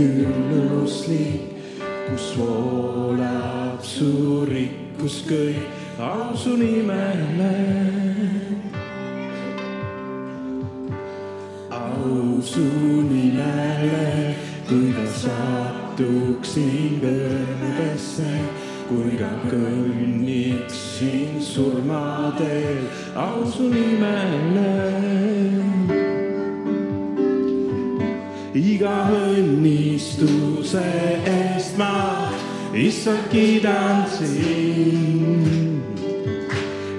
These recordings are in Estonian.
küllusliik, kus voolab su rikkus kõik, au su nimele. au su nimele, kui ta satuksin kõrbesse, kui ta kõnniksin surmateel, au su nimele iga õnnistuse eest ma issand kiidan sind.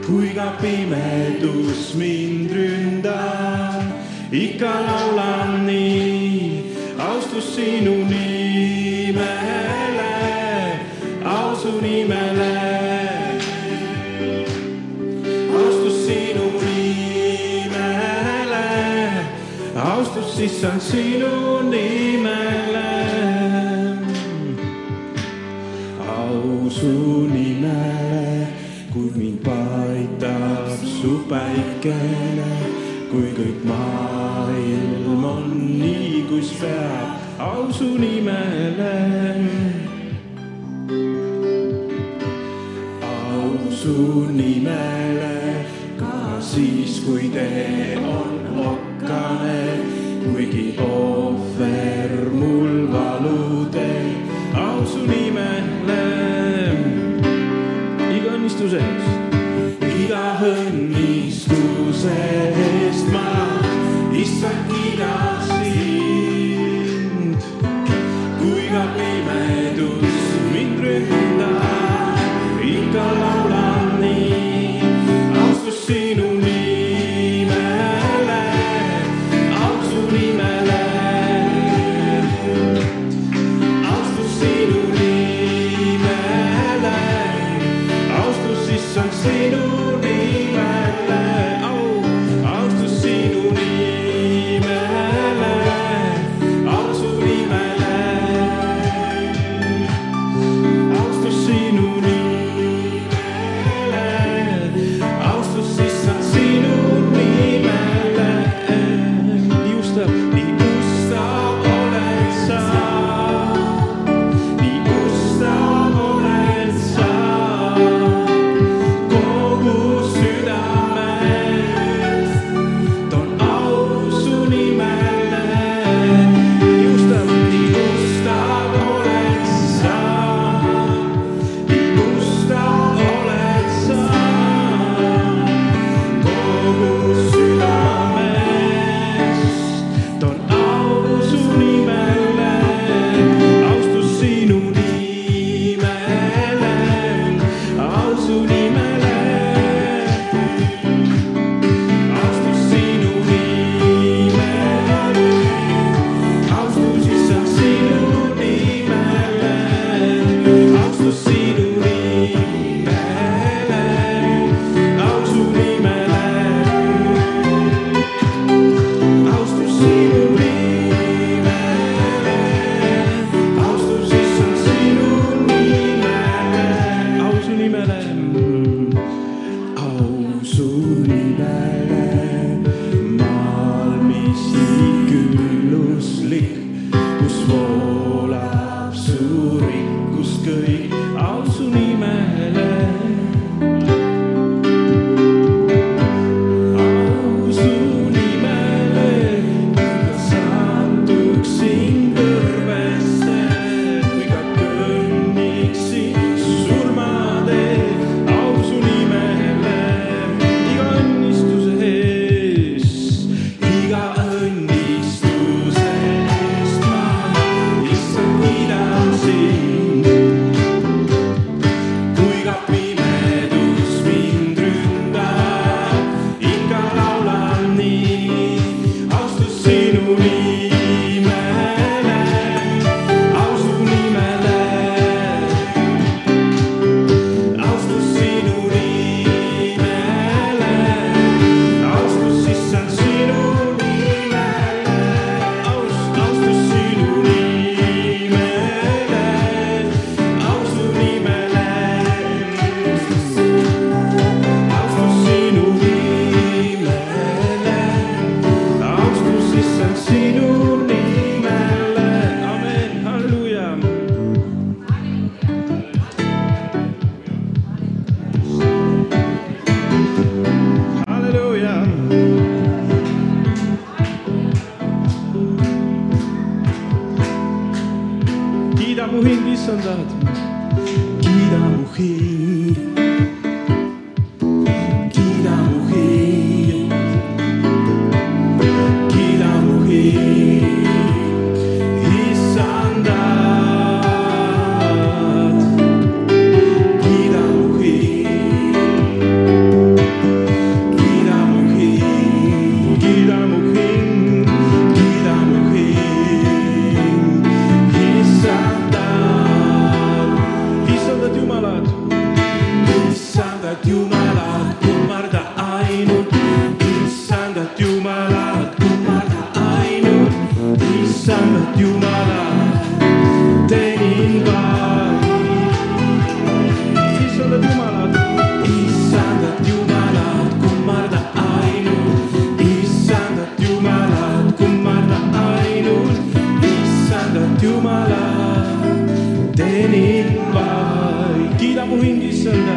kui ka pimedus mind ründab, ikka laulan nii, austus sinu nimele, ausu nimele. issand, sinu nimele, au su nimele, kui mind paitab su päikene, kui kõik maailm on nii, kus peab, au su nimele su nimele, ka siis, kui tee on okkane we keep on. reason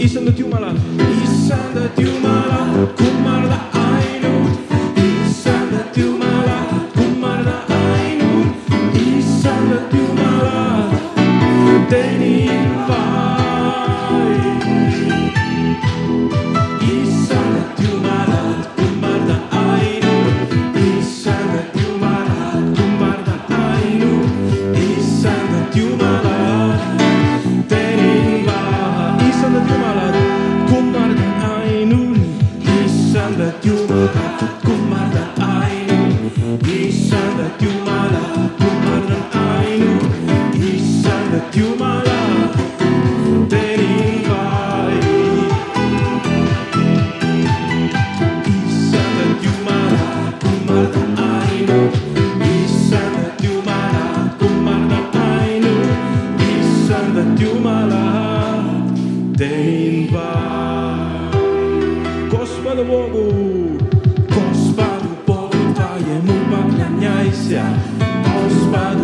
Isso não tinha uma lá. let you up.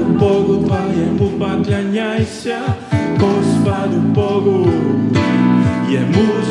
Bogu Twojemu poklaniaj się, ku Panu é Jemu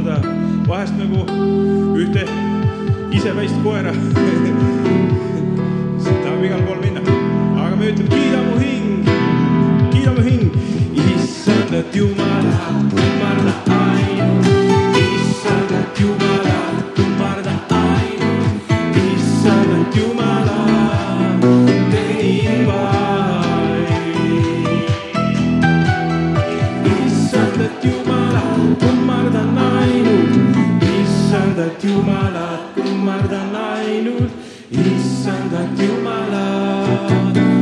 kasutada vahest nagu ühte isepäist koera. Tahab igale poole minna, aga me ütleme, kiida mu hing, kiida mu hing. ainult, issand, teu Jumala.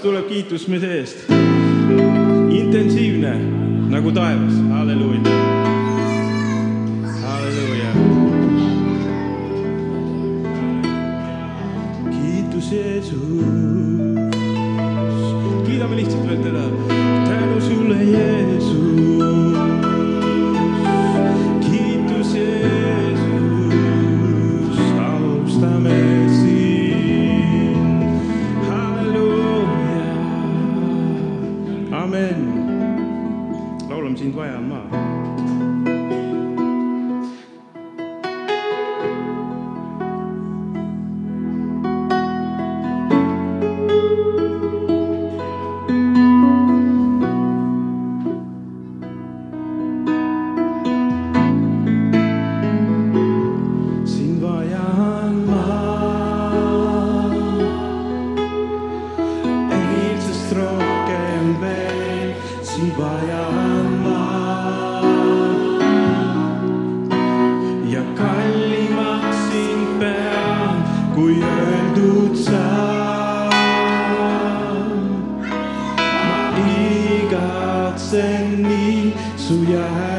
sellepärast tuleb kiitus meie eest. intensiivne nagu taevas, halleluuja. halleluuja. kiitus Jeesus. dutza Mama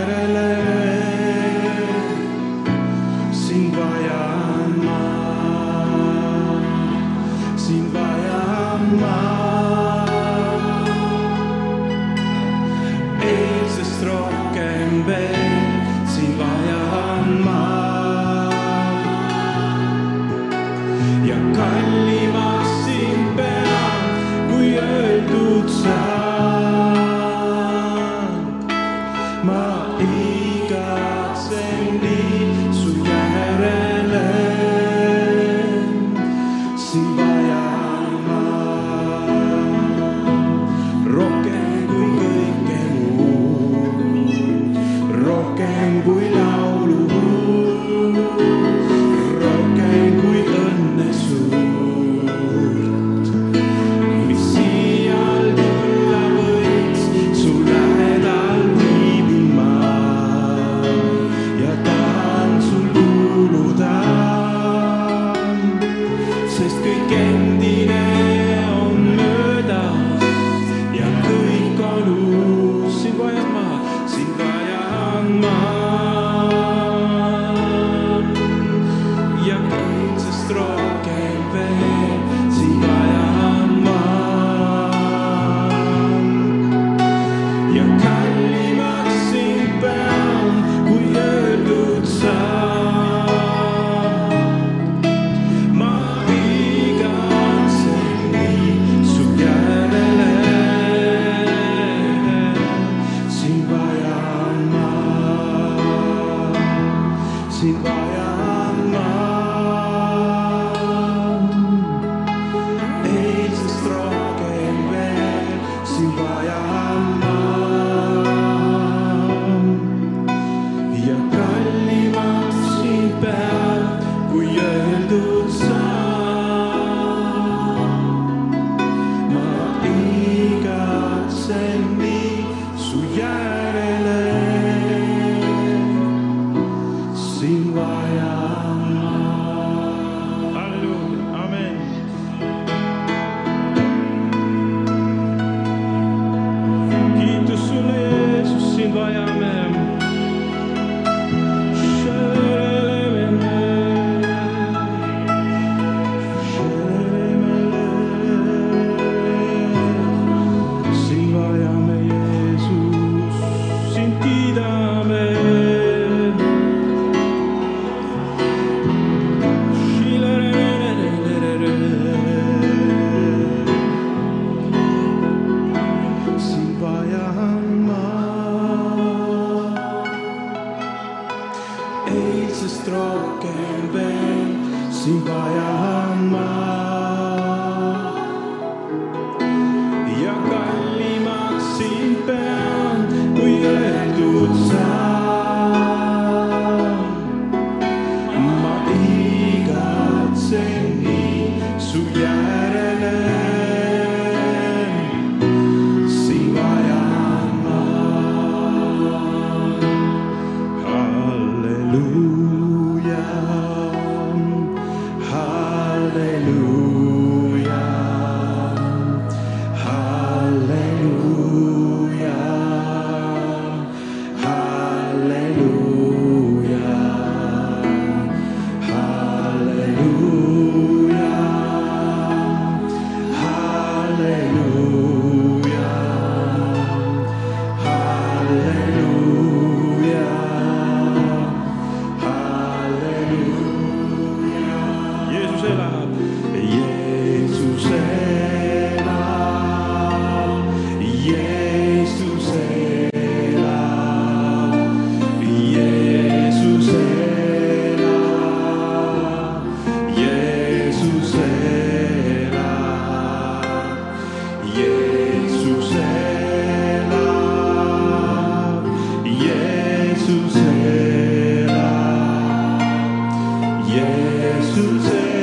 Jesus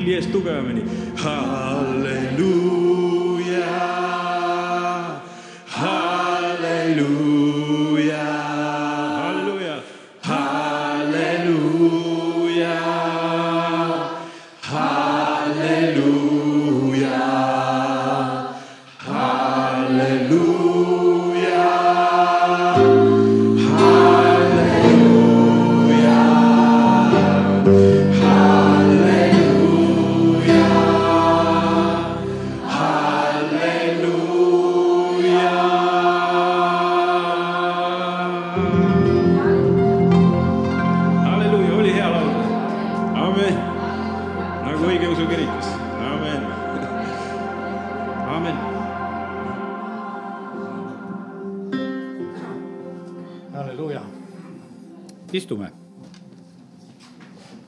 nüüd laulame selle pilli eest tugevamini. halleluuja,